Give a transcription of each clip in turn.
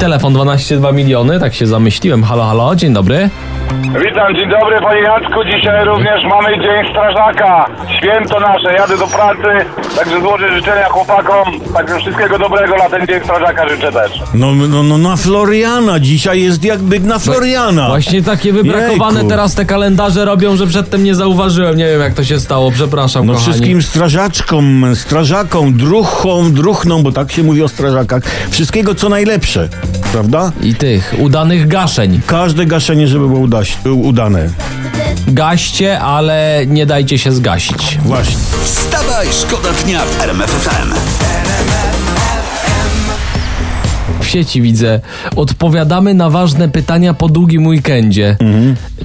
Telefon 12,2 miliony, tak się zamyśliłem. Halo, halo, dzień dobry. Witam, dzień dobry panie Jacku. Dzisiaj również mamy Dzień Strażaka. Święto nasze, jadę do pracy, także złożę życzenia chłopakom. Także wszystkiego dobrego na ten Dzień Strażaka życzę też. No, no, no na Floriana, dzisiaj jest jakby na Floriana. Właśnie takie wybrakowane Jejku. teraz te kalendarze robią, że przedtem nie zauważyłem. Nie wiem jak to się stało, przepraszam No kochani. wszystkim strażaczkom, strażakom, druchom, druchnom, bo tak się mówi o strażakach, wszystkiego co najlepsze, prawda? I tych udanych gaszeń. Każde gaszenie, żeby było uda- udane. Gaście, ale nie dajcie się zgasić. Właśnie. Wstawaj, szkoda dnia w RMF FM. W sieci widzę. Odpowiadamy na ważne pytania po długim weekendzie.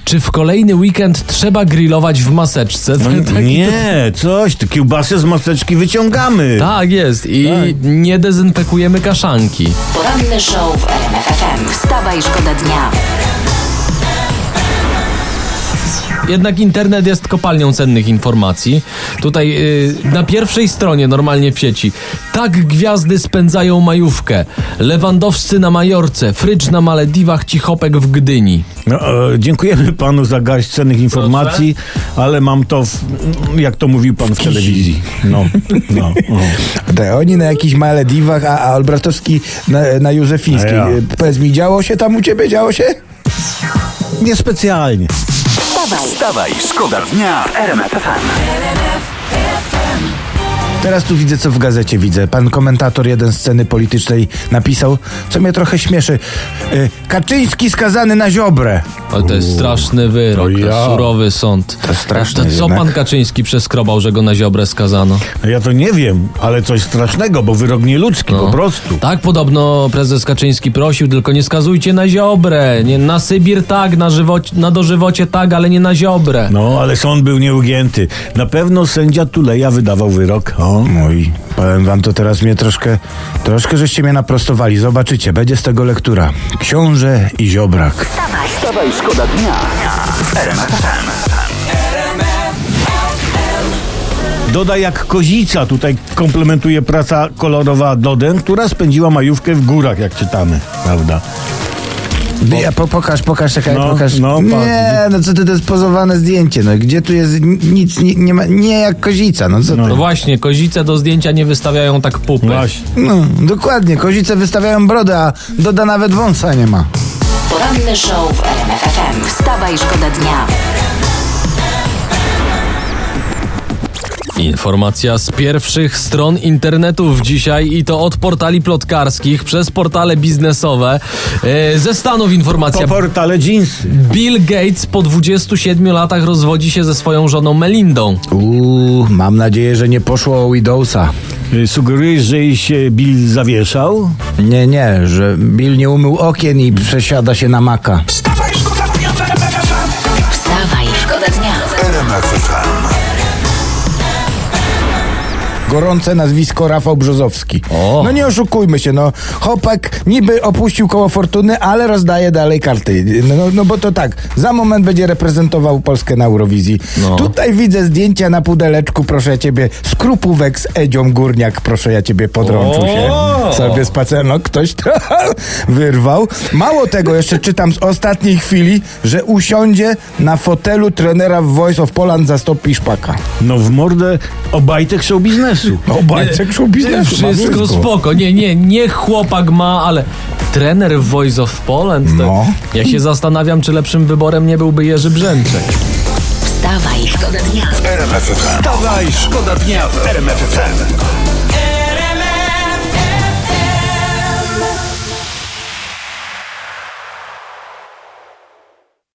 Czy w kolejny weekend trzeba grillować w maseczce? No, Taki- nie, coś, te kiełbasy z maseczki wyciągamy. Tak jest. I nie dezynfekujemy kaszanki. Poranny show w RMF FM. Wstawaj, szkoda dnia. Jednak internet jest kopalnią cennych informacji. Tutaj y, na pierwszej stronie normalnie w sieci. Tak gwiazdy spędzają majówkę. Lewandowscy na Majorce, Frycz na Malediwach, Cichopek w Gdyni. No, e, dziękujemy panu za garść cennych informacji, ale mam to, w, jak to mówił pan w telewizji. No, no. O. Te, oni na jakichś Malediwach, a, a Olbratowski na, na Józefińskiej. A ja. Powiedz mi, działo się tam u ciebie, działo się? Niespecjalnie. Wstawaj, Wstawaj, szkoda dnia w RMF FM. Teraz tu widzę, co w gazecie widzę. Pan komentator jeden sceny politycznej napisał, co mnie trochę śmieszy. Y, Kaczyński skazany na ziobrę. Ale to jest straszny wyrok, to ja. surowy sąd. To straszne To co jednak. pan Kaczyński przeskrobał, że go na ziobrę skazano? Ja to nie wiem, ale coś strasznego, bo wyrok nieludzki No. po prostu. Tak podobno prezes Kaczyński prosił, tylko nie skazujcie na ziobrę. Nie, na Sybir tak, na, żywocie, na dożywocie tak, ale nie na ziobrę. No, ale sąd był nieugięty. Na pewno sędzia Tuleja wydawał wyrok. O. Mój, powiem wam to teraz mnie troszkę, troszkę żeście mnie naprostowali. Zobaczycie, będzie z tego lektura. Książę i ziobrak. Wstawaj, szkoda dnia w RMF FM. Doda jak kozica, tutaj komplementuje praca kolorowa Doden, która spędziła majówkę w górach, jak czytamy, prawda? Ja, po, pokaż, pokaż, czekaj, No, pokaż. no, nie, no co ty, to jest pozowane zdjęcie, no gdzie tu jest ni- nic, nie, nie ma, nie jak kozica, no co No ty? właśnie, kozice do zdjęcia nie wystawiają tak pupy. Właśnie. No, dokładnie, kozice wystawiają brodę, a Doda nawet wąsa nie ma. poranny show w RMF FM. Wstawaj, szkoda dnia. Informacja z pierwszych stron internetów dzisiaj i to od portali plotkarskich przez portale biznesowe. E, ze Stanów informacja. Po portale jeansy. Bill Gates po 27 latach rozwodzi się ze swoją żoną Melindą. Uuu, mam nadzieję, że nie poszło o Widowsa. Y, Sugerujesz, że jej się Bill zawieszał? Nie, nie, że Bill nie umył okien i przesiada się na maka. Wstawaj, szkoda dnia w RMF. Wstawaj, szkoda dnia. RMF Gorące nazwisko Rafał Brzozowski. O. No nie oszukujmy się, no. Chłopak niby opuścił koło fortuny, ale rozdaje dalej karty. No, no, no bo to tak, za moment będzie reprezentował Polskę na Eurowizji. No. Tutaj widzę zdjęcia na pudeleczku, proszę ciebie, skrupówek z Edzią Górniak, proszę ja ciebie podrączył się. Sobie spacer, no ktoś to wyrwał. Mało tego, jeszcze czytam z ostatniej chwili, że usiądzie na fotelu trenera w Voice of Poland zastąpi Szpaka. No w mordę obajtek show biznesu. No, bajcek show biznesu. ma Wszystko spoko. Nie, nie, nie chłopak ma, ale trener w Voice of Poland. To No. Ja się zastanawiam, czy lepszym wyborem nie byłby Jerzy Brzęczek. Wstawaj, szkoda dnia. RMF FM. Wstawaj, szkoda dnia w RMF FM.